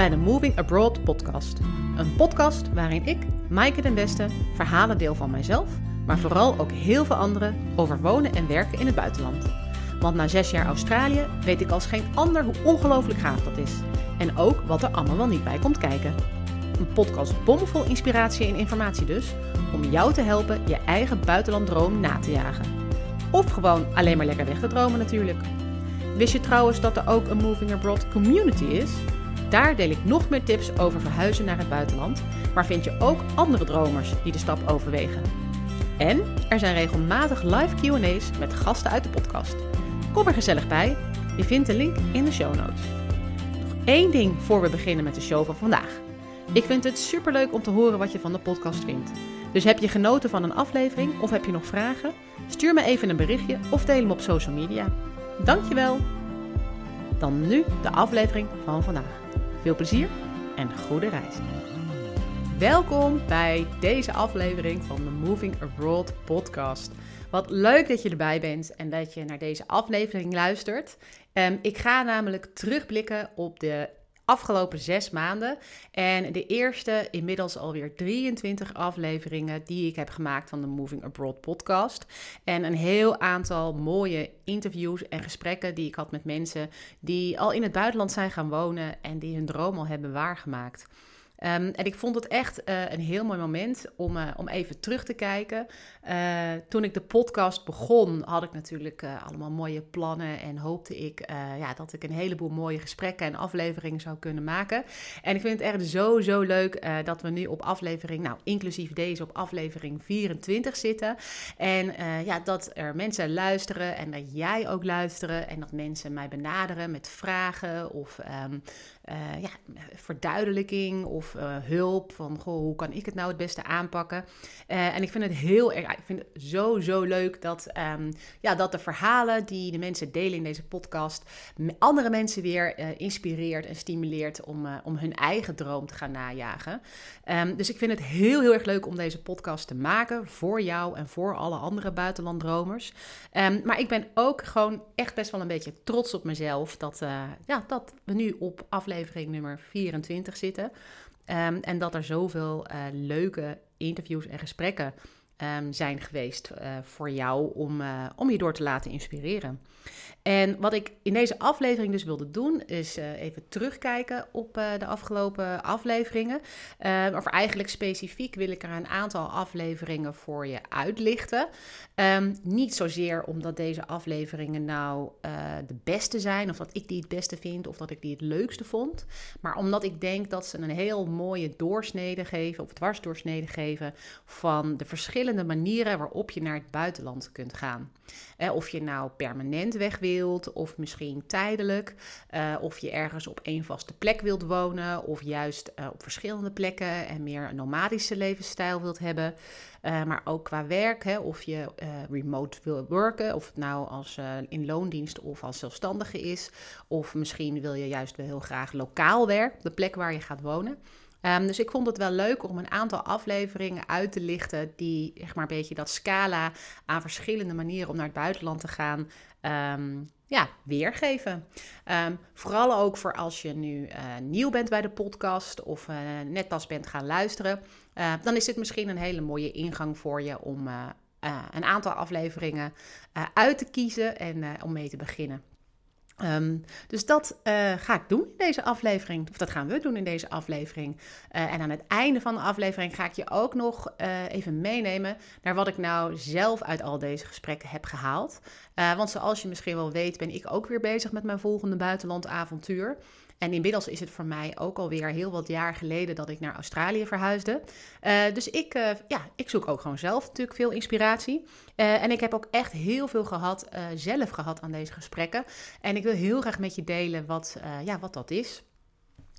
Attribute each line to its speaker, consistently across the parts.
Speaker 1: bij de Moving Abroad podcast. Een podcast waarin ik, Maaike den Beste, verhalen deel van mijzelf, maar vooral ook heel veel anderen over wonen en werken in het buitenland. Want na zes jaar Australië weet ik als geen ander hoe ongelooflijk gaaf dat is. En ook wat er allemaal wel niet bij komt kijken. Een podcast bomvol inspiratie en informatie dus, om jou te helpen je eigen buitenlanddroom na te jagen. Of gewoon alleen maar lekker weg te dromen natuurlijk. Wist je trouwens dat er ook een Moving Abroad community is? Daar deel ik nog meer tips over verhuizen naar het buitenland, maar vind je ook andere dromers die de stap overwegen. En er zijn regelmatig live QA's met gasten uit de podcast. Kom er gezellig bij. Je vindt de link in de show notes. Nog één ding voor we beginnen met de show van vandaag. Ik vind het superleuk om te horen wat je van de podcast vindt. Dus heb je genoten van een aflevering of heb je nog vragen? Stuur me even een berichtje of deel hem op social media. Dankjewel! Dan nu de aflevering van vandaag. Veel plezier en goede reis. Welkom bij deze aflevering van de Moving Abroad podcast. Wat leuk dat je erbij bent en dat je naar deze aflevering luistert. Um, ik ga namelijk terugblikken op de afgelopen zes maanden. En de eerste inmiddels alweer 23 afleveringen die ik heb gemaakt van de Moving Abroad podcast. En een heel aantal mooie interviews en gesprekken die ik had met mensen die al in het buitenland zijn gaan wonen en die hun droom al hebben waargemaakt. Um, en ik vond het echt uh, een heel mooi moment om, uh, om even terug te kijken. Uh, toen ik de podcast begon, had ik natuurlijk allemaal mooie plannen en hoopte ik ja, dat ik een heleboel mooie gesprekken en afleveringen zou kunnen maken. En ik vind het echt zo, zo leuk dat we nu op aflevering, nou inclusief deze, op aflevering 24 zitten. En ja, dat er mensen luisteren en dat jij ook luisteren en dat mensen mij benaderen met vragen of um, ja, verduidelijking of uh, hulp. Van goh, hoe kan ik het nou het beste aanpakken? Uh, en ik vind het heel erg, ik vind het zo, zo leuk dat, um, ja, dat de verhalen die de mensen delen in deze podcast andere mensen weer inspireert en stimuleert om, om hun eigen droom te gaan najagen. Um, dus ik vind het heel, heel erg leuk om deze podcast te maken voor jou en voor alle andere buitenlanddromers. Um, maar ik ben ook gewoon echt best wel een beetje trots op mezelf dat, ja, dat we nu op aflevering nummer 24 zitten. Um, en dat er zoveel uh, leuke interviews en gesprekken um, zijn geweest uh, voor jou om, uh, om je door te laten inspireren. En wat ik in deze aflevering dus wilde doen, is uh, even terugkijken op uh, de afgelopen afleveringen. Uh, of eigenlijk specifiek wil ik er een aantal afleveringen voor je uitlichten. Um, niet zozeer omdat deze afleveringen nou de beste zijn, of dat ik die het beste vind, of dat ik die het leukste vond. Maar omdat ik denk dat ze een heel mooie doorsnede geven, of dwarsdoorsnede geven, van de verschillende manieren waarop je naar het buitenland kunt gaan. of je nou permanent weg wilt of misschien tijdelijk. Uh, of je ergens op één vaste plek wilt wonen, of juist uh, op verschillende plekken en meer een nomadische levensstijl wilt hebben. Uh, maar ook qua werk, hè, of je remote wil werken, of het nou als in loondienst of als zelfstandige is. Of misschien wil je juist wel heel graag lokaal werken, de plek waar je gaat wonen. Um, dus ik vond het wel leuk om een aantal afleveringen uit te lichten die zeg maar een beetje dat scala aan verschillende manieren om naar het buitenland te gaan um, ja, weergeven. Um, vooral ook voor als je nu uh, nieuw bent bij de podcast of uh, net pas bent gaan luisteren. Uh, dan is dit misschien een hele mooie ingang voor je om een aantal afleveringen uit te kiezen en om mee te beginnen. Um, dus dat uh, ga ik doen in deze aflevering. Of dat gaan we doen in deze aflevering. Uh, en aan het einde van de aflevering ga ik je ook nog uh, even meenemen naar wat ik nou zelf uit al deze gesprekken heb gehaald. want zoals je misschien wel weet, ben ik ook weer bezig met mijn volgende buitenlandavontuur. En inmiddels is het voor mij ook alweer heel wat jaar geleden dat ik naar Australië verhuisde. Dus ik, ja, ik zoek ook gewoon zelf natuurlijk veel inspiratie. En ik heb ook echt heel veel gehad, zelf gehad aan deze gesprekken. En ik wil heel graag met je delen wat, ja, wat dat is.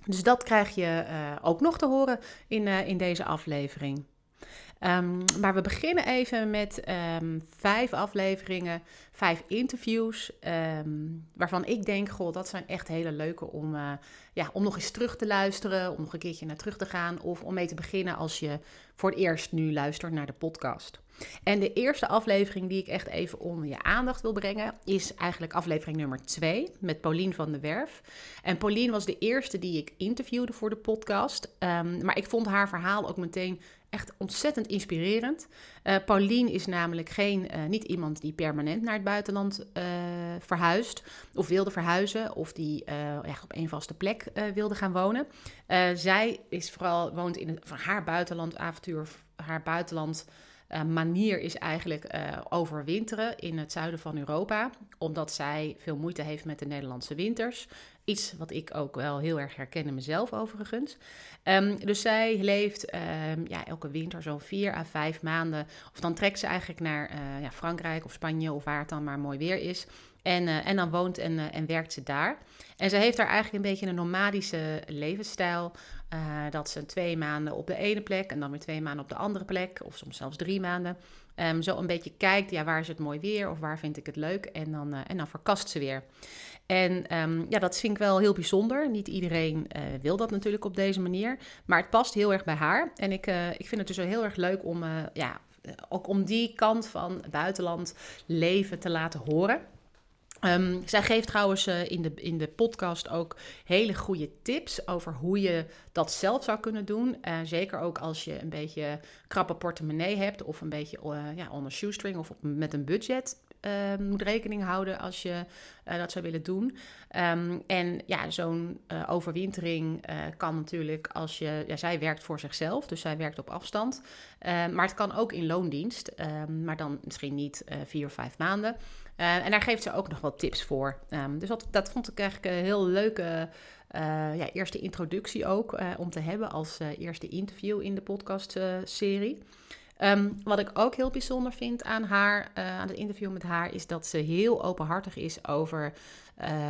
Speaker 1: Dus dat krijg je ook nog te horen in, in deze aflevering. Ehm, maar we beginnen even met ehm, vijf afleveringen, vijf interviews. waarvan ik denk, goh, dat zijn echt hele leuke om, uh, ja, om nog eens terug te luisteren. Om nog een keertje naar terug te gaan. Of om mee te beginnen als je voor het eerst nu luistert naar de podcast. En de eerste aflevering die ik echt even onder je aandacht wil brengen, is eigenlijk aflevering nummer 2 met Paulien van der Werf. En Paulien was de eerste die ik interviewde voor de podcast. Maar ik vond haar verhaal ook meteen echt ontzettend inspirerend. Uh, Paulien is namelijk geen, uh, niet iemand die permanent naar het buitenland uh, verhuist of wilde verhuizen of die op een vaste plek wilde gaan wonen. zij is vooral woont in een, van haar buitenlandavontuur, haar buitenland uh, manier is eigenlijk uh, overwinteren in het zuiden van Europa, omdat zij veel moeite heeft met de Nederlandse winters. Iets wat ik ook wel heel erg herken in mezelf overigens. Um, dus zij leeft um, ja, elke winter zo'n vier à vijf maanden. Of dan trekt ze eigenlijk naar uh, ja, Frankrijk of Spanje of waar het dan maar mooi weer is. En, uh, en dan woont en, uh, en werkt ze daar. En ze heeft daar eigenlijk een beetje een nomadische levensstijl. Uh, dat ze twee maanden op de ene plek en dan weer twee maanden op de andere plek. Of soms zelfs drie maanden. Um, zo een beetje kijkt, ja, waar is het mooi weer of waar vind ik het leuk? En dan, en dan verkast ze weer. En um, ja, dat vind ik wel heel bijzonder. Niet iedereen wil dat natuurlijk op deze manier. Maar het past heel erg bij haar. En ik, ik vind het dus heel erg leuk om, ja, ook om die kant van buitenland leven te laten horen. Um, zij geeft trouwens uh, in, de, in de podcast ook hele goede tips over hoe je dat zelf zou kunnen doen. Uh, zeker ook als je een beetje krappe portemonnee hebt of een beetje uh, ja, on shoestring of met een budget. Ehm, moet rekening houden als je dat zou willen doen. Um, en ja, zo'n overwintering kan natuurlijk als je. Ja, zij werkt voor zichzelf, dus zij werkt op afstand. maar het kan ook in loondienst, maar dan misschien niet vier of vijf maanden. Uh, en daar geeft ze ook nog wat tips voor. Um, dus dat, dat vond ik eigenlijk een heel leuke uh, ja, eerste introductie ook uh, om te hebben als eerste interview in de podcastserie. Um, wat ik ook heel bijzonder vind aan haar, aan het interview met haar, is dat ze heel openhartig is over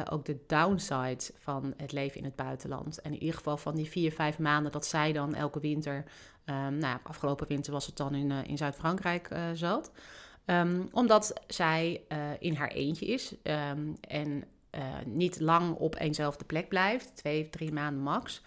Speaker 1: ook de downside van het leven in het buitenland. En in ieder geval van die vier, vijf maanden dat zij dan elke winter, um, nou, afgelopen winter was het dan in, in Zuid-Frankrijk zat. Um, omdat zij uh, in haar eentje is um, en uh, niet lang op eenzelfde plek blijft, twee, drie maanden max,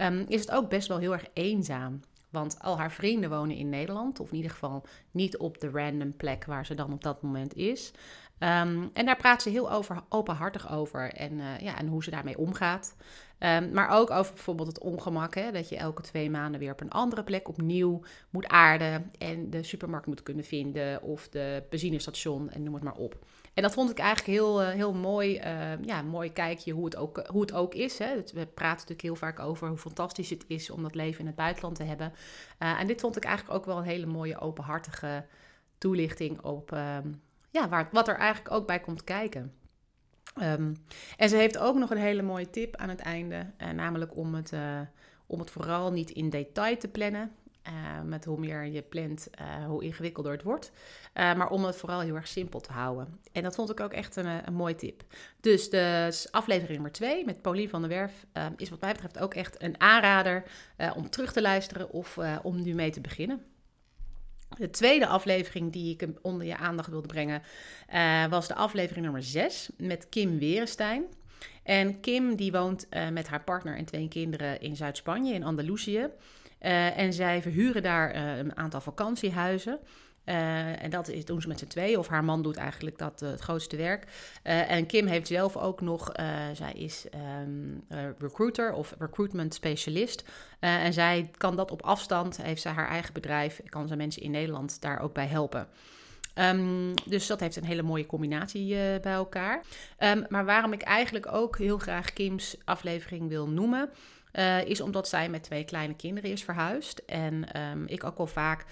Speaker 1: um, is het ook best wel heel erg eenzaam. Want al haar vrienden wonen in Nederland, of in ieder geval niet op de random plek waar ze dan op dat moment is. Um, en daar praat ze heel over, openhartig over en, uh, ja, en hoe ze daarmee omgaat. Um, maar ook over bijvoorbeeld het ongemak, hè, dat je elke twee maanden weer op een andere plek opnieuw moet aarden en de supermarkt moet kunnen vinden of de benzinestation en noem het maar op. En dat vond ik eigenlijk heel, uh, heel mooi, uh, ja, mooi kijkje hoe het ook, hoe het ook is. Hè. We praten natuurlijk heel vaak over hoe fantastisch het is om dat leven in het buitenland te hebben. En dit vond ik eigenlijk ook wel een hele mooie openhartige toelichting op ja, waar, wat er eigenlijk ook bij komt kijken. Um, en ze heeft ook nog een hele mooie tip aan het einde, uh, namelijk om het, uh, om het vooral niet in detail te plannen. Uh, met hoe meer je plant, hoe ingewikkelder het wordt. maar om het vooral heel erg simpel te houden. En dat vond ik ook echt een, een mooie tip. Dus de aflevering nummer 2 met Pauline van der Werf is wat mij betreft ook echt een aanrader om terug te luisteren of om nu mee te beginnen. De tweede aflevering die ik onder je aandacht wilde brengen uh, was de aflevering nummer 6 met Kim Werenstein. En Kim die woont uh, met haar partner en twee kinderen in Zuid-Spanje, in Andalusië. Uh, en zij verhuren daar een aantal vakantiehuizen. Uh, en dat is, doen ze met z'n tweeën. Of haar man doet eigenlijk dat, uh, het grootste werk. Uh, en Kim heeft zelf ook nog, zij is um, recruiter of recruitment specialist. en zij kan dat op afstand, heeft zij haar eigen bedrijf, kan ze mensen in Nederland daar ook bij helpen. Um, dus dat heeft een hele mooie combinatie bij elkaar. Um, maar waarom ik eigenlijk ook heel graag Kim's aflevering wil noemen. Is omdat zij met twee kleine kinderen is verhuisd. En ik ook wel vaak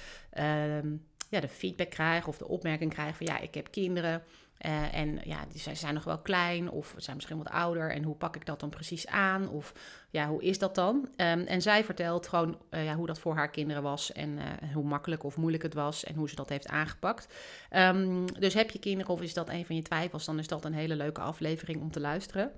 Speaker 1: ja, de feedback krijg of de opmerking krijg van ja, ik heb kinderen. Uh, en ja, die zijn, zijn nog wel klein of zijn misschien wat ouder. En hoe pak ik dat dan precies aan? Of ja, hoe is dat dan? Um, en zij vertelt gewoon uh, ja, hoe dat voor haar kinderen was. En uh, hoe makkelijk of moeilijk het was. En hoe ze dat heeft aangepakt. Um, dus heb je kinderen of is dat een van je twijfels? Dan is dat een hele leuke aflevering om te luisteren.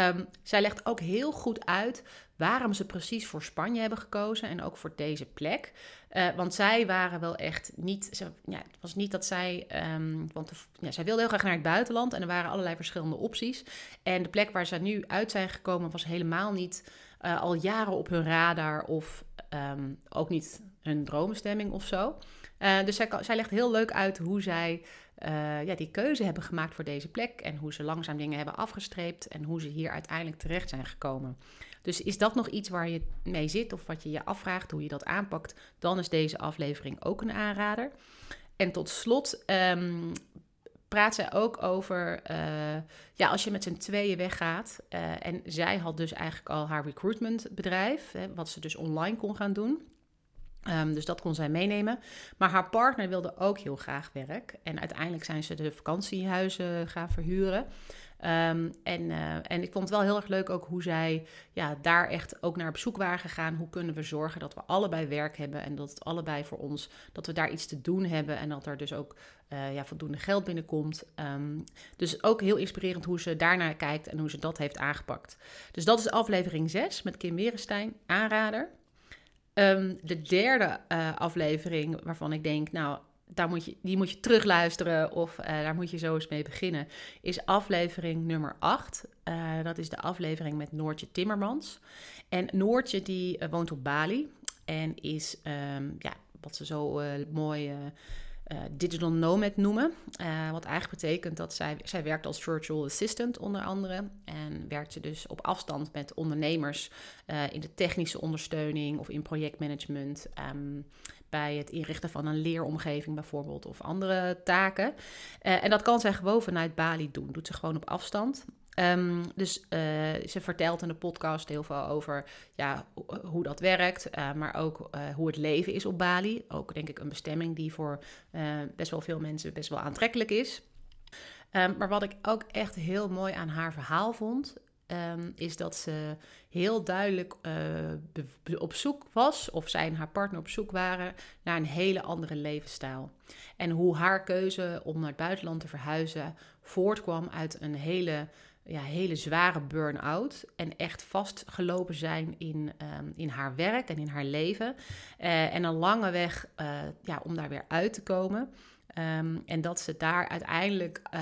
Speaker 1: Um, zij legt ook heel goed uit waarom ze precies voor Spanje hebben gekozen en ook voor deze plek. Uh, want zij waren wel echt niet. Ja, het was niet dat zij. Um, want ja, zij wilde heel graag naar het buitenland en er waren allerlei verschillende opties. En de plek waar ze nu uit zijn gekomen was helemaal niet uh, al jaren op hun radar of um, ook niet hun droomstemming of zo. Uh, dus zij legt heel leuk uit hoe zij uh, ja, die keuze hebben gemaakt voor deze plek. En hoe ze langzaam dingen hebben afgestreept. En hoe ze hier uiteindelijk terecht zijn gekomen. Dus is dat nog iets waar je mee zit of wat je je afvraagt hoe je dat aanpakt, dan is deze aflevering ook een aanrader. En tot slot um, praat zij ook over, uh, ja, als je met z'n tweeën weggaat. Uh, en zij had dus eigenlijk al haar recruitmentbedrijf, hè, wat ze dus online kon gaan doen. Um, dus dat kon zij meenemen. Maar haar partner wilde ook heel graag werk. En uiteindelijk zijn ze de vakantiehuizen gaan verhuren. Um, en, uh, en ik vond het wel heel erg leuk ook hoe zij ja, daar echt ook naar op zoek waren gegaan. Hoe kunnen we zorgen dat we allebei werk hebben en dat het allebei voor ons, dat we daar iets te doen hebben en dat er dus ook uh, ja, voldoende geld binnenkomt. Um, dus ook heel inspirerend hoe ze daarnaar kijkt en hoe ze dat heeft aangepakt. Dus dat is aflevering 6 met Kim Werenstein, aanrader. Um, de derde uh, aflevering waarvan ik denk, nou, daar moet je, die moet je terugluisteren of uh, daar moet je zo eens mee beginnen, is aflevering nummer 8. Uh, eh, dat is de aflevering met Noortje Timmermans. En Noortje die woont op Bali en is, um, ja, wat ze zo mooi uh, digital nomad noemen. Uh, wat eigenlijk betekent dat zij, zij werkt als virtual assistant onder andere. En werkt ze dus op afstand met ondernemers uh, in de technische ondersteuning of in projectmanagement. Um, bij het inrichten van een leeromgeving bijvoorbeeld of andere taken. en dat kan zij gewoon vanuit Bali doen. Doet ze gewoon op afstand. Um, dus uh, ze vertelt in de podcast heel veel over ja, hoe dat werkt, uh, maar ook uh, hoe het leven is op Bali. Ook denk ik een bestemming die voor best wel veel mensen best wel aantrekkelijk is. Um, maar wat ik ook echt heel mooi aan haar verhaal vond, um, is dat ze heel duidelijk op zoek was, of zij en haar partner op zoek waren, naar een hele andere levensstijl. En hoe haar keuze om naar het buitenland te verhuizen voortkwam uit een hele ja, hele zware burn-out. En echt vastgelopen zijn in, um, in haar werk en in haar leven. Uh, en een lange weg uh, ja, om daar weer uit te komen. Um, en dat ze daar uiteindelijk uh,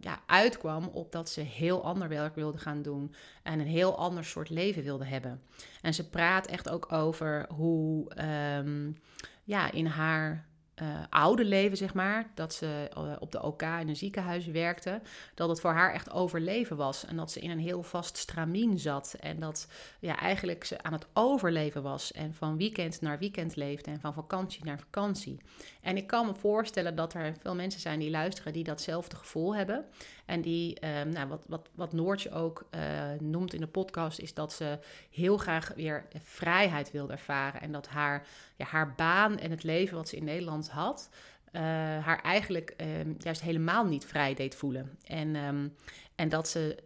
Speaker 1: ja, uitkwam op dat ze heel ander werk wilde gaan doen. En een heel ander soort leven wilde hebben. En ze praat echt ook over hoe um, ja, in haar uh, oude leven, zeg maar, dat ze uh, op de OK in een ziekenhuis werkte, dat het voor haar echt overleven was. En dat ze in een heel vast stramien zat. En dat ja, eigenlijk ze aan het overleven was. En van weekend naar weekend leefde en van vakantie naar vakantie. En ik kan me voorstellen dat er veel mensen zijn die luisteren die datzelfde gevoel hebben. En die, um, nou, wat, wat, wat Noortje ook uh, noemt in de podcast, is dat ze heel graag weer vrijheid wilde ervaren. En dat haar, ja, haar baan en het leven wat ze in Nederland had, uh, haar eigenlijk um, juist helemaal niet vrij deed voelen. En, um, en dat ze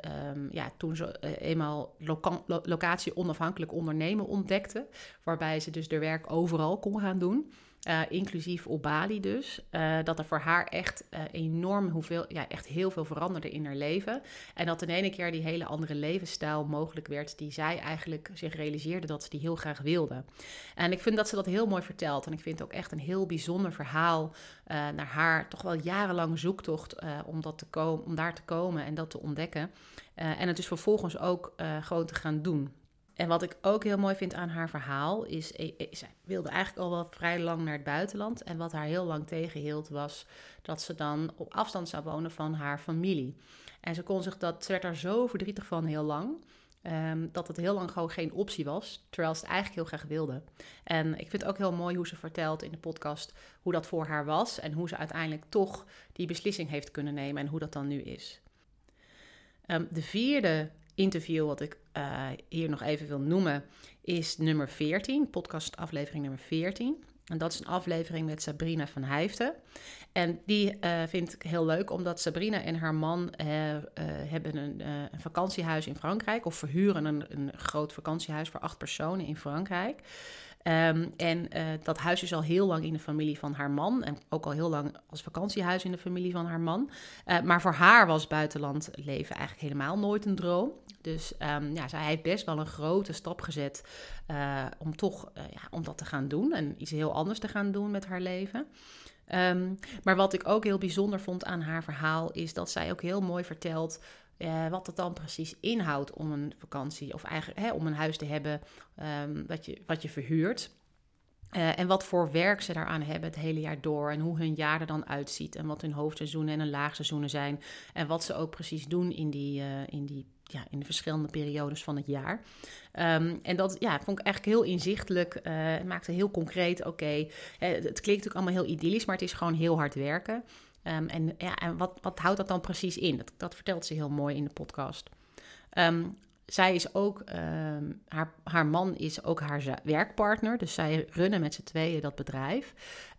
Speaker 1: ja, toen ze uh, eenmaal loca lo locatie onafhankelijk ondernemen ontdekte, waarbij ze dus de werk overal kon gaan doen. Uh, inclusief op Bali dus. Uh, dat er voor haar echt uh, enorm hoeveel, ja, echt heel veel veranderde in haar leven. En dat in ene keer die hele andere levensstijl mogelijk werd, die zij eigenlijk zich realiseerde dat ze die heel graag wilde. En ik vind dat ze dat heel mooi vertelt. En ik vind het ook echt een heel bijzonder verhaal naar haar toch wel jarenlange zoektocht om, dat te komen, om daar te komen en dat te ontdekken. en het dus vervolgens ook gewoon te gaan doen. En wat ik ook heel mooi vind aan haar verhaal is, eh, eh, zij wilde eigenlijk al wel vrij lang naar het buitenland. En wat haar heel lang tegenhield was dat ze dan op afstand zou wonen van haar familie. En ze kon zich dat, ze werd daar zo verdrietig van heel lang. Um, dat het heel lang gewoon geen optie was, terwijl ze het eigenlijk heel graag wilde. En ik vind het ook heel mooi hoe ze vertelt in de podcast hoe dat voor haar was en hoe ze uiteindelijk toch die beslissing heeft kunnen nemen en hoe dat dan nu is. Um, de vierde interview wat ik uh, hier nog even wil noemen is nummer 14, podcast aflevering nummer 14. En dat is een aflevering met Sabrina van Hijften. En die uh, vind ik heel leuk, omdat Sabrina en haar man uh, hebben een, een, vakantiehuis in Frankrijk. Of verhuren een, een groot vakantiehuis voor acht personen in Frankrijk. Ehm, en dat huis is al heel lang in de familie van haar man. En ook al heel lang als vakantiehuis in de familie van haar man. maar voor haar was buitenland leven eigenlijk helemaal nooit een droom. Dus um, ja, zij heeft best wel een grote stap gezet om toch ja, om dat te gaan doen. En iets heel anders te gaan doen met haar leven. Ehm, maar wat ik ook heel bijzonder vond aan haar verhaal, is dat zij ook heel mooi vertelt uh, wat het dan precies inhoudt om een vakantie of eigenlijk hè, om een huis te hebben um, wat, je, wat je verhuurt. Uh, en wat voor werk ze daaraan hebben het hele jaar door. En hoe hun jaar er dan uitziet. En wat hun hoofdseizoenen en hun laagseizoenen zijn. En wat ze ook precies doen in die, uh, in die ja, in de verschillende periodes van het jaar. Um, en dat ja, vond ik eigenlijk heel inzichtelijk. Uh, maakte heel concreet, oké, okay, het klinkt natuurlijk allemaal heel idyllisch, maar het is gewoon heel hard werken. Um, en ja, en wat, wat houdt dat dan precies in? Dat, dat vertelt ze heel mooi in de podcast. Um, zij is ook, ehm, haar, haar man is ook haar werkpartner. Dus zij runnen met z'n tweeën dat bedrijf.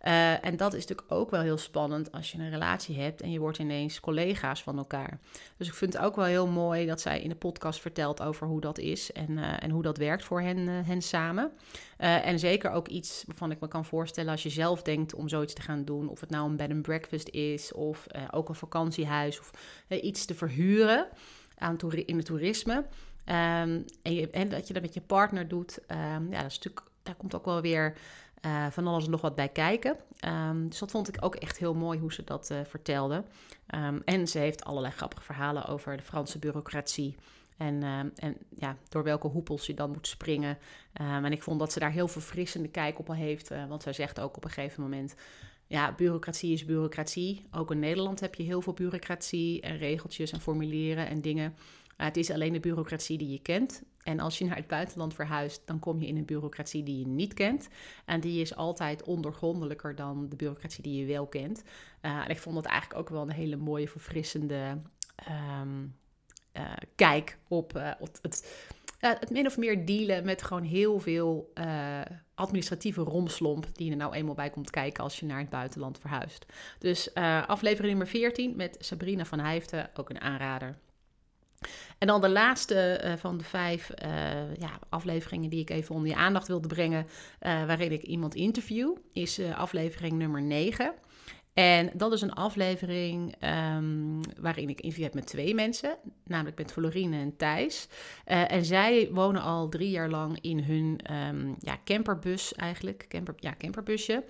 Speaker 1: Uh, en dat is natuurlijk ook wel heel spannend als je een relatie hebt en je wordt ineens collega's van elkaar. Dus ik vind het ook wel heel mooi dat zij in de podcast vertelt over hoe dat is en, uh, en hoe dat werkt voor hen, uh, hen samen. en zeker ook iets waarvan ik me kan voorstellen als je zelf denkt om zoiets te gaan doen. Of het nou een bed and breakfast is of ook een vakantiehuis of iets te verhuren aan in het toerisme. Um, en, en, dat je dat met je partner doet, um, ja, dat is daar komt ook wel weer uh, van alles nog wat bij kijken. Um, dus dat vond ik ook echt heel mooi hoe ze dat uh, vertelde. en ze heeft allerlei grappige verhalen over de Franse bureaucratie. En, en ja, door welke hoepels je dan moet springen. en ik vond dat ze daar heel verfrissende kijk op heeft. Uh, want zij zegt ook op een gegeven moment ja, bureaucratie is bureaucratie. Ook in Nederland heb je heel veel bureaucratie en regeltjes en formulieren en dingen. Het is alleen de bureaucratie die je kent. En als je naar het buitenland verhuist, dan kom je in een bureaucratie die je niet kent. En die is altijd ondergrondelijker dan de bureaucratie die je wel kent. Uh, en ik vond dat eigenlijk ook wel een hele mooie, verfrissende um, uh, kijk op, uh, op het, het min of meer dealen met gewoon heel veel administratieve romslomp die er nou eenmaal bij komt kijken als je naar het buitenland verhuist. Dus aflevering nummer 14 met Sabrina van Hijften, ook een aanrader. En dan de laatste uh, van de vijf uh, ja, afleveringen die ik even onder je aandacht wilde brengen, uh, waarin ik iemand interview, is aflevering nummer 9. En dat is een aflevering um, waarin ik interview heb met twee mensen, namelijk met Florine en Thijs. en zij wonen al drie jaar lang in hun um, ja, camperbus eigenlijk, camper, ja, camperbusje.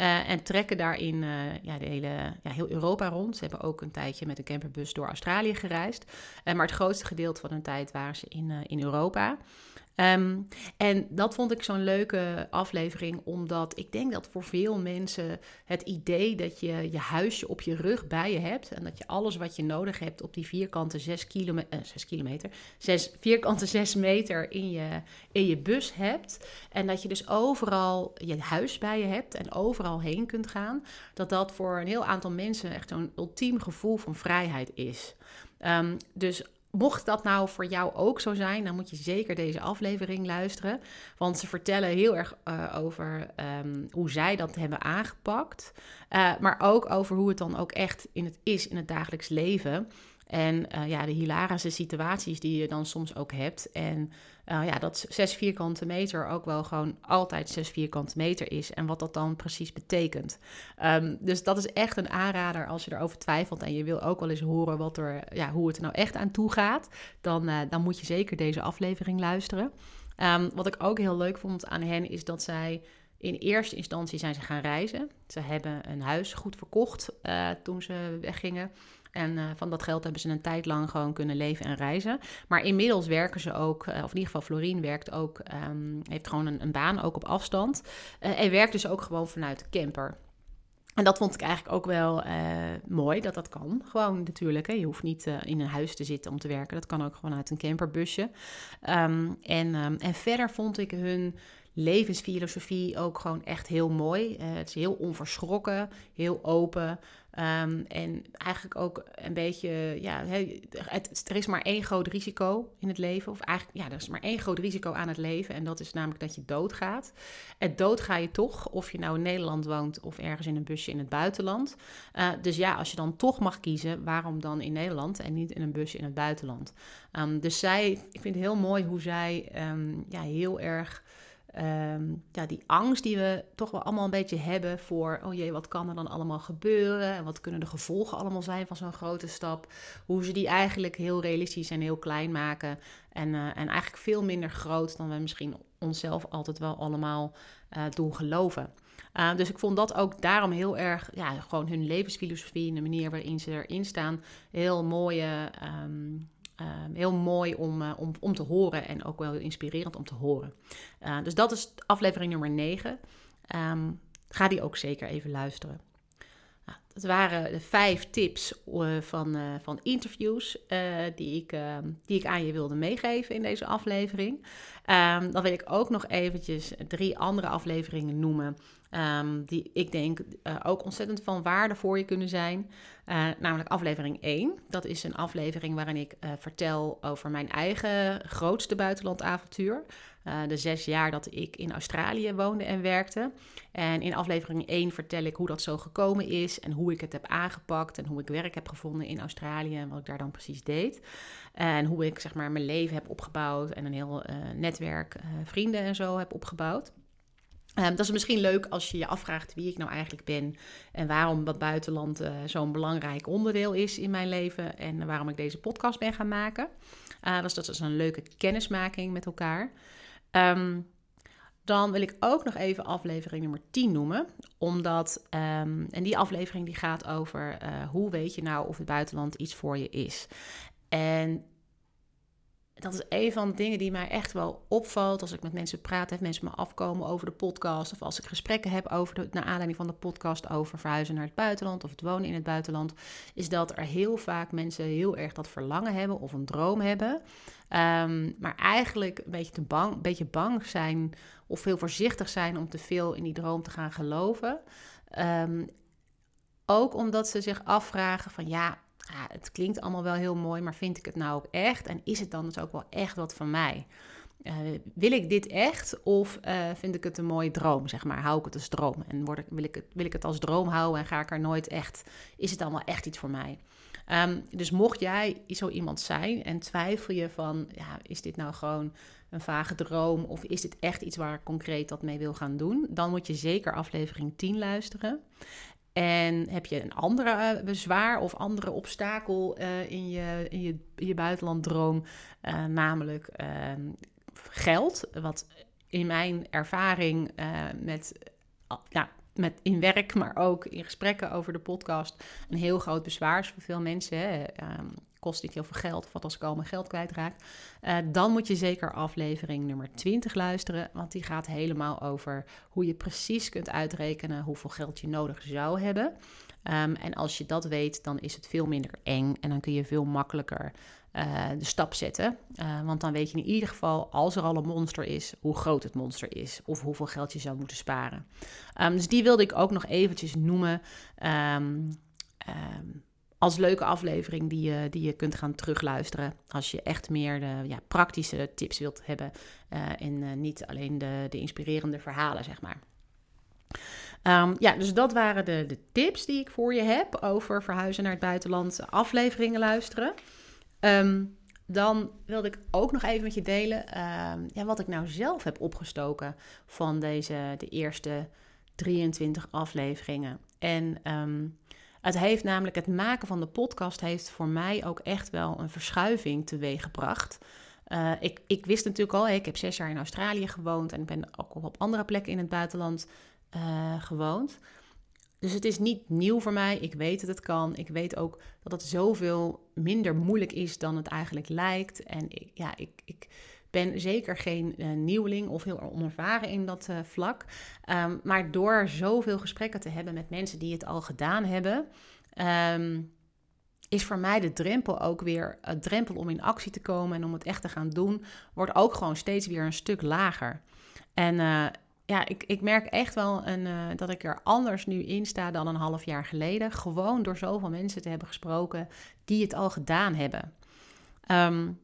Speaker 1: Uh, en trekken daarin uh, ja, de hele, ja, heel Europa rond. Ze hebben ook een tijdje met een camperbus door Australië gereisd. Uh, maar het grootste gedeelte van hun tijd waren ze in, in Europa. Um, en dat vond ik zo'n leuke aflevering, omdat ik denk dat voor veel mensen het idee dat je je huisje op je rug bij je hebt en dat je alles wat je nodig hebt op die vierkante 6 kilome uh, kilometer, 6 vierkante 6 meter in je, in je bus hebt en dat je dus overal je huis bij je hebt en overal heen kunt gaan, dat dat voor een heel aantal mensen echt zo'n ultiem gevoel van vrijheid is. Um, dus Mocht dat nou voor jou ook zo zijn, dan moet je zeker deze aflevering luisteren. Want ze vertellen heel erg uh, over um, hoe zij dat hebben aangepakt. Uh, maar ook over hoe het dan ook echt in het is in het dagelijks leven. En uh, ja, de hilarische situaties die je dan soms ook hebt. En uh, ja, dat 6 vierkante meter ook wel gewoon altijd 6 vierkante meter is. En wat dat dan precies betekent. Um, dus dat is echt een aanrader als je erover twijfelt. En je wil ook wel eens horen wat er, ja, hoe het er nou echt aan toe gaat. Dan, uh, dan moet je zeker deze aflevering luisteren. Um, wat ik ook heel leuk vond aan hen is dat zij in eerste instantie zijn ze gaan reizen. Ze hebben een huis goed verkocht uh, toen ze weggingen. En uh, van dat geld hebben ze een tijd lang gewoon kunnen leven en reizen. Maar inmiddels werken ze ook, uh, of in ieder geval Florien werkt ook, um, heeft gewoon een, een, baan ook op afstand. Uh, en werkt dus ook gewoon vanuit de camper. En dat vond ik eigenlijk ook wel mooi, dat dat kan. Gewoon natuurlijk, hè. je hoeft niet in een huis te zitten om te werken. Dat kan ook gewoon uit een camperbusje. Um, en, um, en verder vond ik hun levensfilosofie ook gewoon echt heel mooi. het is heel onverschrokken, heel open. Um, en eigenlijk ook een beetje, ja, er is maar één groot risico in het leven. Of eigenlijk, ja, er is maar één groot risico aan het leven. En dat is namelijk dat je doodgaat. Het dood ga je toch, of je nou in Nederland woont of ergens in een busje in het buitenland. Uh, dus ja, als je dan toch mag kiezen, waarom dan in Nederland en niet in een busje in het buitenland? Um, dus zij, ik vind het heel mooi hoe zij um, ja, heel erg ehm, ja, die angst die we toch wel allemaal een beetje hebben voor, oh jee, wat kan er dan allemaal gebeuren? En wat kunnen de gevolgen allemaal zijn van zo'n grote stap? Hoe ze die eigenlijk heel realistisch en heel klein maken. En, en eigenlijk veel minder groot dan we misschien onszelf altijd wel allemaal doen geloven. Uh, dus ik vond dat ook daarom heel erg, ja, gewoon hun levensfilosofie en de manier waarin ze erin staan, heel mooie. Um, heel mooi om, uh, om, om te horen en ook wel heel inspirerend om te horen. Uh, dus dat is aflevering nummer 9. Um, ehm, ga die ook zeker even luisteren. Nou, dat waren de vijf tips uh, van, van interviews die, ik, ehm, die ik aan je wilde meegeven in deze aflevering. Dan wil ik ook nog eventjes drie andere afleveringen noemen Um, die ik denk uh, ook ontzettend van waarde voor je kunnen zijn. Uh, namelijk aflevering 1. Dat is een aflevering waarin ik uh, vertel over mijn eigen grootste buitenlandavontuur. de zes jaar dat ik in Australië woonde en werkte. En in aflevering 1 vertel ik hoe dat zo gekomen is. En hoe ik het heb aangepakt. En hoe ik werk heb gevonden in Australië. En wat ik daar dan precies deed. En hoe ik zeg maar mijn leven heb opgebouwd. En een heel netwerk vrienden en zo heb opgebouwd. Um, dat is misschien leuk als je je afvraagt wie ik nou eigenlijk ben en waarom dat buitenland uh, zo'n belangrijk onderdeel is in mijn leven en waarom ik deze podcast ben gaan maken. Uh, dus dat is een leuke kennismaking met elkaar. Um, dan wil ik ook nog even aflevering nummer 10 noemen, omdat, um, en die aflevering die gaat over uh, hoe weet je nou of het buitenland iets voor je is. En dat is een van de dingen die mij echt wel opvalt als ik met mensen praat, heb mensen me afkomen over de podcast of als ik gesprekken heb over de, naar aanleiding van de podcast over verhuizen naar het buitenland of het wonen in het buitenland, is dat er heel vaak mensen heel erg dat verlangen hebben of een droom hebben, um, maar eigenlijk een beetje, te bang, een beetje bang zijn of heel voorzichtig zijn om te veel in die droom te gaan geloven. Um, ook omdat ze zich afvragen van ja, het klinkt allemaal wel heel mooi, maar vind ik het nou ook echt? En is het dan dus ook wel echt wat van mij? Uh, wil ik dit echt of uh, vind ik het een mooie droom, zeg maar? Hou ik het als droom? En word ik, wil, ik het, wil ik het als droom houden en ga ik er nooit echt... Is het allemaal echt iets voor mij? Um, dus mocht jij zo iemand zijn en twijfel je van... Ja, is dit nou gewoon een vage droom of is dit echt iets waar ik concreet dat mee wil gaan doen? Dan moet je zeker aflevering 10 luisteren. En heb je een andere eh, bezwaar of andere obstakel uh, in, je, in, je, je buitenlanddroom, uh, namelijk ehm, geld, wat in mijn ervaring met, ja, met in werk, maar ook in gesprekken over de podcast, een heel groot bezwaar is voor veel mensen. Hè. Ehm, kost niet heel veel geld, of wat als ik al mijn geld kwijtraak. Uh, dan moet je zeker aflevering nummer 20 luisteren, want die gaat helemaal over hoe je precies kunt uitrekenen hoeveel geld je nodig zou hebben. Um, en als je dat weet, dan is het veel minder eng en dan kun je veel makkelijker uh, de stap zetten. Uh, want dan weet je in ieder geval, als er al een monster is, hoe groot het monster is of hoeveel geld je zou moeten sparen. Um, dus die wilde ik ook nog eventjes noemen. Um, als leuke aflevering die je, die je kunt gaan terugluisteren. Als je echt meer ja, praktische tips wilt hebben. Uh, en uh, niet alleen de, de inspirerende verhalen, zeg maar. Um, ja, dus dat waren de, de tips die ik voor je heb over verhuizen naar het buitenland, afleveringen luisteren. Um, dan wilde ik ook nog even met je delen um, ja, wat ik nou zelf heb opgestoken van deze, de eerste 23 afleveringen. En het heeft namelijk, het maken van de podcast heeft voor mij ook echt wel een verschuiving teweeggebracht. Uh, ik, ik wist natuurlijk al, ik heb zes jaar in Australië gewoond en ik ben ook op andere plekken in het buitenland uh, gewoond. Dus het is niet nieuw voor mij. Ik weet dat het kan. Ik weet ook dat het zoveel minder moeilijk is dan het eigenlijk lijkt. En ja, ik, ik ben zeker geen uh, nieuweling of heel onervaren in dat uh, vlak. Um, maar door zoveel gesprekken te hebben met mensen die het al gedaan hebben, um, is voor mij de drempel ook weer, het drempel om in actie te komen en om het echt te gaan doen, wordt ook gewoon steeds weer een stuk lager. En ja, ik, ik merk echt wel een, dat ik er anders nu in sta dan een half jaar geleden. Gewoon door zoveel mensen te hebben gesproken die het al gedaan hebben. Um,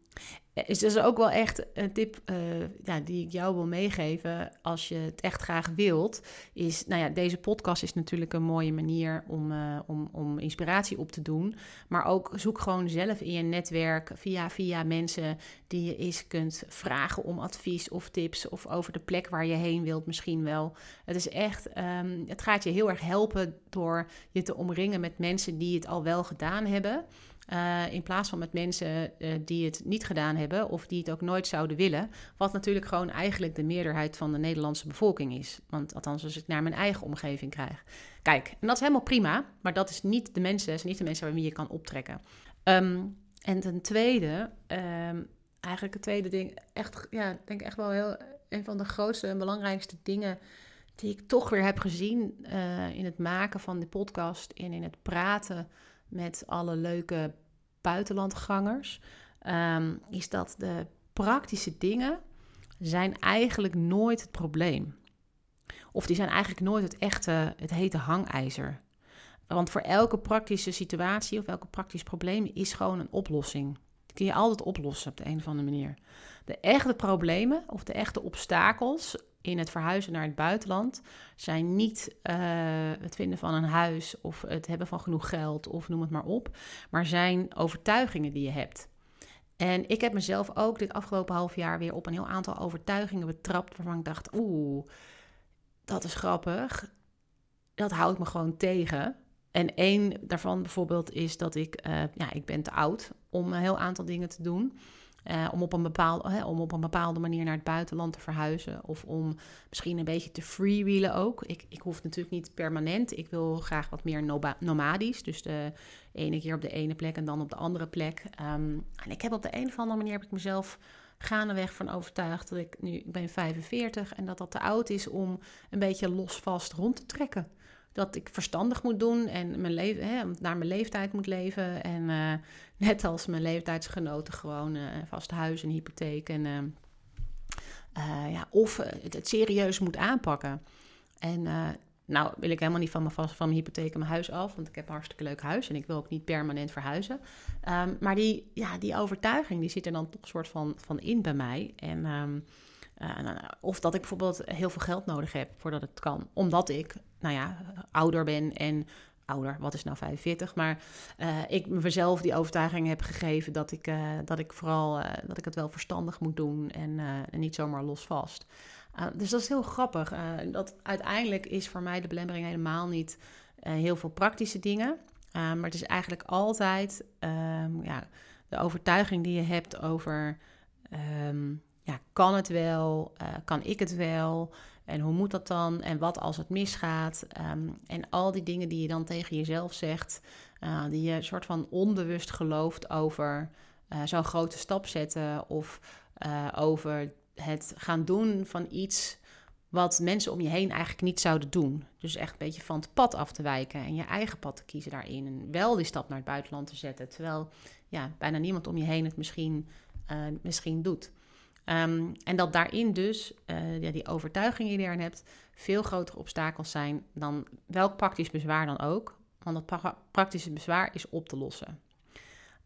Speaker 1: is dus ook wel echt een tip uh, ja, die ik jou wil meegeven als je het echt graag wilt. Is, nou ja, deze podcast is natuurlijk een mooie manier om, uh, om, om inspiratie op te doen. Maar ook zoek gewoon zelf in je netwerk via, via mensen die je eens kunt vragen om advies of tips. Of over de plek waar je heen wilt misschien wel. Het is echt, um, het gaat je heel erg helpen door je te omringen met mensen die het al wel gedaan hebben. Uh, in plaats van met mensen uh, die het niet gedaan hebben of die het ook nooit zouden willen. Wat natuurlijk gewoon eigenlijk de meerderheid van de Nederlandse bevolking is. Want althans, als ik naar mijn eigen omgeving krijg. Kijk, en dat is helemaal prima, maar dat is niet de mensen, zijn niet de mensen waarmee je kan optrekken. Um, en ten tweede, um, eigenlijk het tweede ding, echt, ja, denk echt wel heel, een van de grootste en belangrijkste dingen die ik toch weer heb gezien uh, in het maken van de podcast en in het praten met alle leuke buitenlandgangers, um, is dat de praktische dingen zijn eigenlijk nooit het probleem. Of die zijn eigenlijk nooit het echte, het hete hangijzer. Want voor elke praktische situatie of elke praktisch probleem is gewoon een oplossing. Die kun je altijd oplossen op de een of andere manier. De echte problemen of de echte obstakels in het verhuizen naar het buitenland zijn niet uh, het vinden van een huis of het hebben van genoeg geld of noem het maar op, maar zijn overtuigingen die je hebt. En ik heb mezelf ook dit afgelopen half jaar weer op een heel aantal overtuigingen betrapt waarvan ik dacht, oeh, dat is grappig. Dat houdt me gewoon tegen. En één daarvan bijvoorbeeld is dat ik, uh, ja, ik ben te oud om een heel aantal dingen te doen. Uh, om, op een bepaalde, hè, om op een bepaalde manier naar het buitenland te verhuizen. Of om misschien een beetje te freewheelen ook. Ik, ik hoef natuurlijk niet permanent. Ik wil graag wat meer nomadisch. Dus de ene keer op de ene plek en dan op de andere plek. Um, en ik heb op de een of andere manier heb ik mezelf gaandeweg van overtuigd dat ik nu, ik ben 45 en dat dat te oud is om een beetje losvast rond te trekken dat ik verstandig moet doen en mijn leven, hè, naar mijn leeftijd moet leven. En uh, net als mijn leeftijdsgenoten gewoon uh, vast huis en hypotheek. En, uh, ja, of het, serieus moet aanpakken. En nou wil ik helemaal niet van mijn, van mijn hypotheek en mijn huis af, want ik heb een hartstikke leuk huis en ik wil ook niet permanent verhuizen. Um, maar die, ja, die overtuiging die zit er dan toch een soort van, van in bij mij. En um, uh, of dat ik bijvoorbeeld heel veel geld nodig heb voordat het kan. Omdat ik, nou ja, ouder ben en ouder, wat is nou 45, maar uh, ik mezelf die overtuiging heb gegeven dat ik, uh, dat ik vooral dat ik het wel verstandig moet doen en, niet zomaar los vast. dus dat is heel grappig. dat uiteindelijk is voor mij de belemmering helemaal niet heel veel praktische dingen, maar het is eigenlijk altijd ehm, ja, de overtuiging die je hebt over um, ja, kan het wel? Kan ik het wel? En hoe moet dat dan? En wat als het misgaat? Um, en al die dingen die je dan tegen jezelf zegt, uh, die je soort van onbewust gelooft over uh, zo'n grote stap zetten of over het gaan doen van iets wat mensen om je heen eigenlijk niet zouden doen. Dus echt een beetje van het pad af te wijken en je eigen pad te kiezen daarin. En wel die stap naar het buitenland te zetten, terwijl ja, bijna niemand om je heen het misschien, misschien doet. Um, en dat daarin dus uh, ja, die overtuigingen die je erin hebt, veel grotere obstakels zijn dan welk praktisch bezwaar dan ook. Want dat pra praktische bezwaar is op te lossen.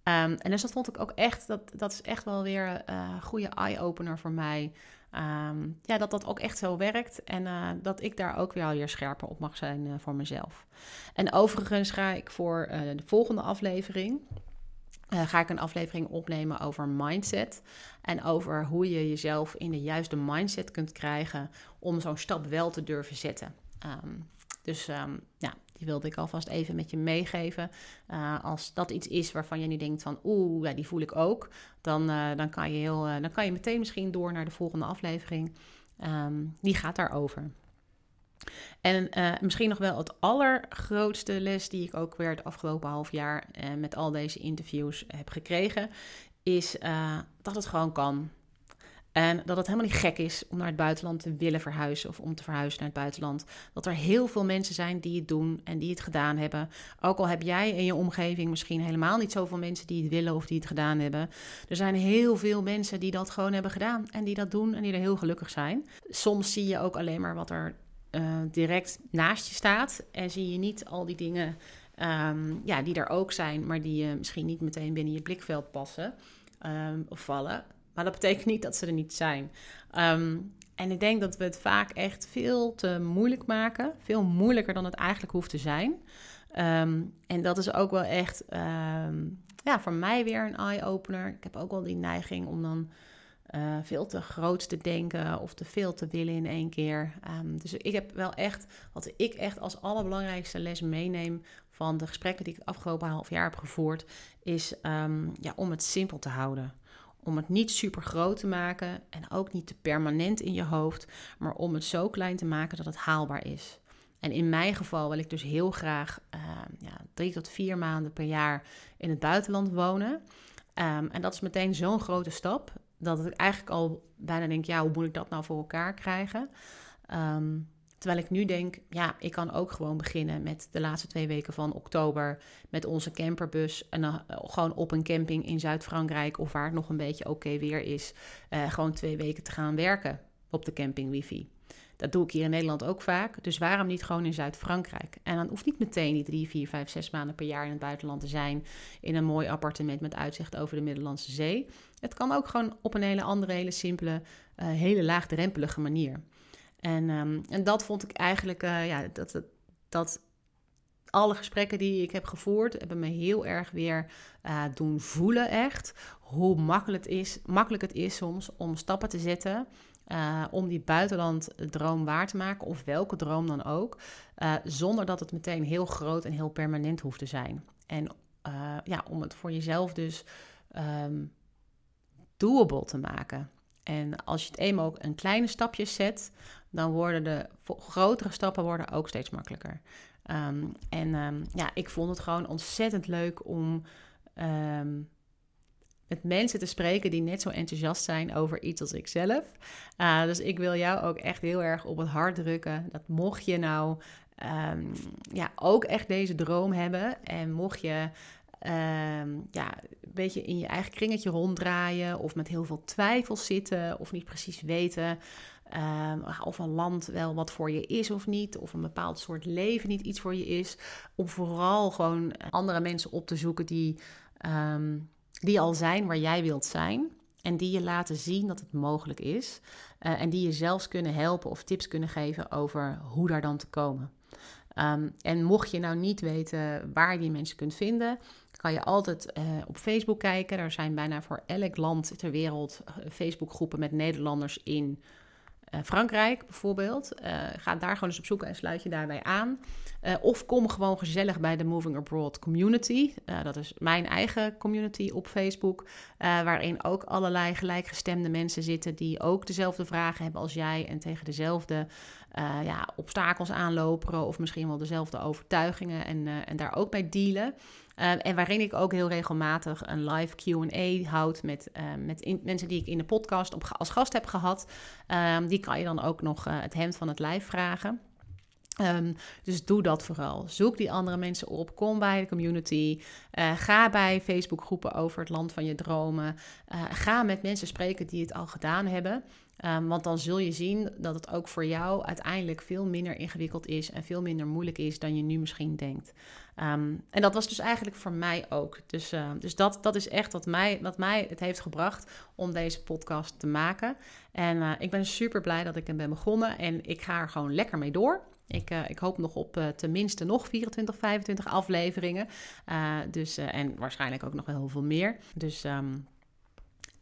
Speaker 1: Um, en dus dat vond ik ook echt, dat, dat is echt wel weer uh, een goede eye-opener voor mij. Um, ja, dat dat ook echt zo werkt en uh, dat ik daar ook weer alweer scherper op mag zijn voor mezelf. En overigens ga ik voor de volgende aflevering, uh, ga ik een aflevering opnemen over mindset. En over hoe je jezelf in de juiste mindset kunt krijgen om zo'n stap wel te durven zetten. Um, dus um, ja, die wilde ik alvast even met je meegeven. Uh, als dat iets is waarvan je nu denkt van oeh, ja, die voel ik ook. Dan, uh, dan, kan je heel, dan kan je meteen misschien door naar de volgende aflevering. Um, die gaat daarover. En uh, misschien nog wel het allergrootste les die ik ook weer het afgelopen half jaar uh, met al deze interviews heb gekregen, is uh, dat het gewoon kan. En dat het helemaal niet gek is om naar het buitenland te willen verhuizen of om te verhuizen naar het buitenland. Dat er heel veel mensen zijn die het doen en die het gedaan hebben. Ook al heb jij in je omgeving misschien helemaal niet zoveel mensen die het willen of die het gedaan hebben. Er zijn heel veel mensen die dat gewoon hebben gedaan en die dat doen en die er heel gelukkig zijn. Soms zie je ook alleen maar wat er uh, direct naast je staat. En zie je niet al die dingen um, ja, die er ook zijn, maar die je misschien niet meteen binnen je blikveld passen um, of vallen. Maar dat betekent niet dat ze er niet zijn. Ehm, en ik denk dat we het vaak echt veel te moeilijk maken. Veel moeilijker dan het eigenlijk hoeft te zijn. Ehm, en dat is ook wel echt ehm, ja, voor mij weer een eye-opener. Ik heb ook wel die neiging om dan uh, veel te groot te denken of te veel te willen in één keer. Um, dus ik heb wel echt, wat ik echt als allerbelangrijkste les meeneem van de gesprekken die ik het afgelopen half jaar heb gevoerd, is ja, om het simpel te houden. Om het niet super groot te maken en ook niet te permanent in je hoofd, maar om het zo klein te maken dat het haalbaar is. En in mijn geval wil ik dus heel graag uh, ja, drie tot vier maanden per jaar in het buitenland wonen. En dat is meteen zo'n grote stap dat ik eigenlijk al bijna denk, ja, hoe moet ik dat nou voor elkaar krijgen? Um, terwijl ik nu denk, ja, ik kan ook gewoon beginnen met de laatste twee weken van oktober met onze camperbus en uh, gewoon op een camping in Zuid-Frankrijk of waar het nog een beetje oké weer is, uh, gewoon twee weken te gaan werken op de camping wifi. Dat doe ik hier in Nederland ook vaak. Dus waarom niet gewoon in Zuid-Frankrijk? En dan hoeft niet meteen die drie, vier, vijf, zes maanden per jaar in het buitenland te zijn. In een mooi appartement met uitzicht over de Middellandse Zee. Het kan ook gewoon op een hele andere, hele simpele, uh, hele laagdrempelige manier. En, um, en dat vond ik eigenlijk, uh, ja, dat, dat, dat alle gesprekken die ik heb gevoerd, hebben me heel erg weer uh, doen voelen echt. Hoe makkelijk het, is, makkelijk het is soms om stappen te zetten uh, om die buitenlanddroom waar te maken, of welke droom dan ook, uh, zonder dat het meteen heel groot en heel permanent hoeft te zijn. En uh, ja, om het voor jezelf dus um, doable te maken. En als je het eenmaal ook een kleine stapjes zet, dan worden de grotere stappen worden ook steeds makkelijker. Um, en um, ja, ik vond het gewoon ontzettend leuk om met mensen te spreken die net zo enthousiast zijn over iets als ik zelf. Uh, dus ik wil jou ook echt heel erg op het hart drukken. Dat mocht je nou um, ja, ook echt deze droom hebben. En mocht je um, ja, een beetje in je eigen kringetje ronddraaien. Of met heel veel twijfels zitten. Of niet precies weten. Um, of een land wel wat voor je is of niet, of een bepaald soort leven niet iets voor je is. Om vooral gewoon andere mensen op te zoeken die die al zijn waar jij wilt zijn. En die je laten zien dat het mogelijk is. Uh, en die je zelfs kunnen helpen of tips kunnen geven over hoe daar dan te komen. Um, en mocht je nou niet weten waar je die mensen kunt vinden, kan je altijd uh, op Facebook kijken. Er zijn bijna voor elk land ter wereld uh, Facebookgroepen met Nederlanders in uh, Frankrijk bijvoorbeeld. ga daar gewoon eens op zoek en sluit je daarbij aan. Uh, of kom gewoon gezellig bij de Moving Abroad community. Dat is mijn eigen community op Facebook. Waarin ook allerlei gelijkgestemde mensen zitten die ook dezelfde vragen hebben als jij. En tegen dezelfde ja, obstakels aanlopen. Of misschien wel dezelfde overtuigingen. En, en daar ook bij dealen. En waarin ik ook heel regelmatig een live QA houd met, met in, mensen die ik in de podcast op, als gast heb gehad. Ehm, die kan je dan ook nog het hemd van het lijf vragen. Um, dus doe dat vooral. Zoek die andere mensen op. Kom bij de community. Uh, ga bij Facebookgroepen over het land van je dromen. Uh, ga met mensen spreken die het al gedaan hebben. Um, want dan zul je zien dat het ook voor jou uiteindelijk veel minder ingewikkeld is en veel minder moeilijk is dan je nu misschien denkt. Um, en dat was dus eigenlijk voor mij ook. Dus, uh, dus dat, dat is echt wat mij, wat mij het heeft gebracht om deze podcast te maken. En ik ben super blij dat ik hem ben begonnen en ik ga er gewoon lekker mee door. Ik, uh, ik hoop nog op uh, tenminste nog 24, 25 afleveringen. Uh, dus, en waarschijnlijk ook nog wel heel veel meer. Dus um,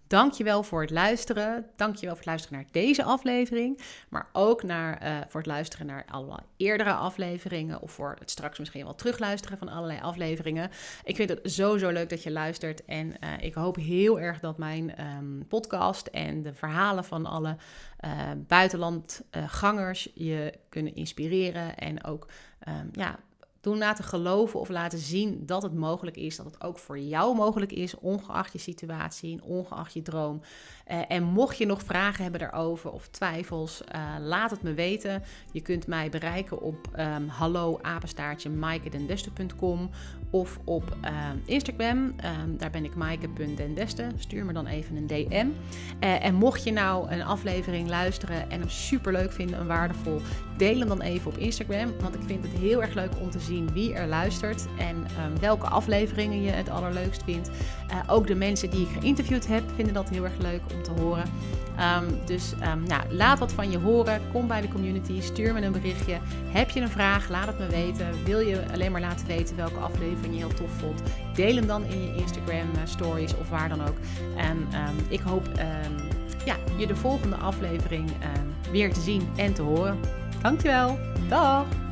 Speaker 1: Dankjewel voor het luisteren. Dankjewel voor het luisteren naar deze aflevering. Maar ook naar, uh, voor het luisteren naar allerlei eerdere afleveringen. Of voor het straks misschien wel terugluisteren van allerlei afleveringen. Ik vind het sowieso leuk dat je luistert. En uh, ik hoop heel erg dat mijn um, podcast en de verhalen van alle uh, buitenlandgangers je kunnen inspireren. En ook um, ja, doen laten geloven of laten zien dat het mogelijk is, dat het ook voor jou mogelijk is, ongeacht je situatie, ongeacht je droom. Uh, en mocht je nog vragen hebben daarover of twijfels, uh, laat het me weten. Je kunt mij bereiken op um, hallo of op uh, Instagram. Um, daar ben ik maaike.dendeste. Stuur me dan even een DM. Uh, en mocht je nou een aflevering luisteren en hem super leuk vinden en waardevol, deel hem dan even op Instagram. Want ik vind het heel erg leuk om te zien wie er luistert en ehm, welke afleveringen je het allerleukst vindt. Uh, ook de mensen die ik geïnterviewd heb vinden dat heel erg leuk om te horen. Um, dus um, nou, laat wat van je horen. Kom bij de community. Stuur me een berichtje. Heb je een vraag? Laat het me weten. Wil je alleen maar laten weten welke aflevering je heel tof vond? Deel hem dan in je Instagram uh, stories of waar dan ook. En ik hoop ja, je de volgende aflevering weer te zien en te horen. Dankjewel. Dag!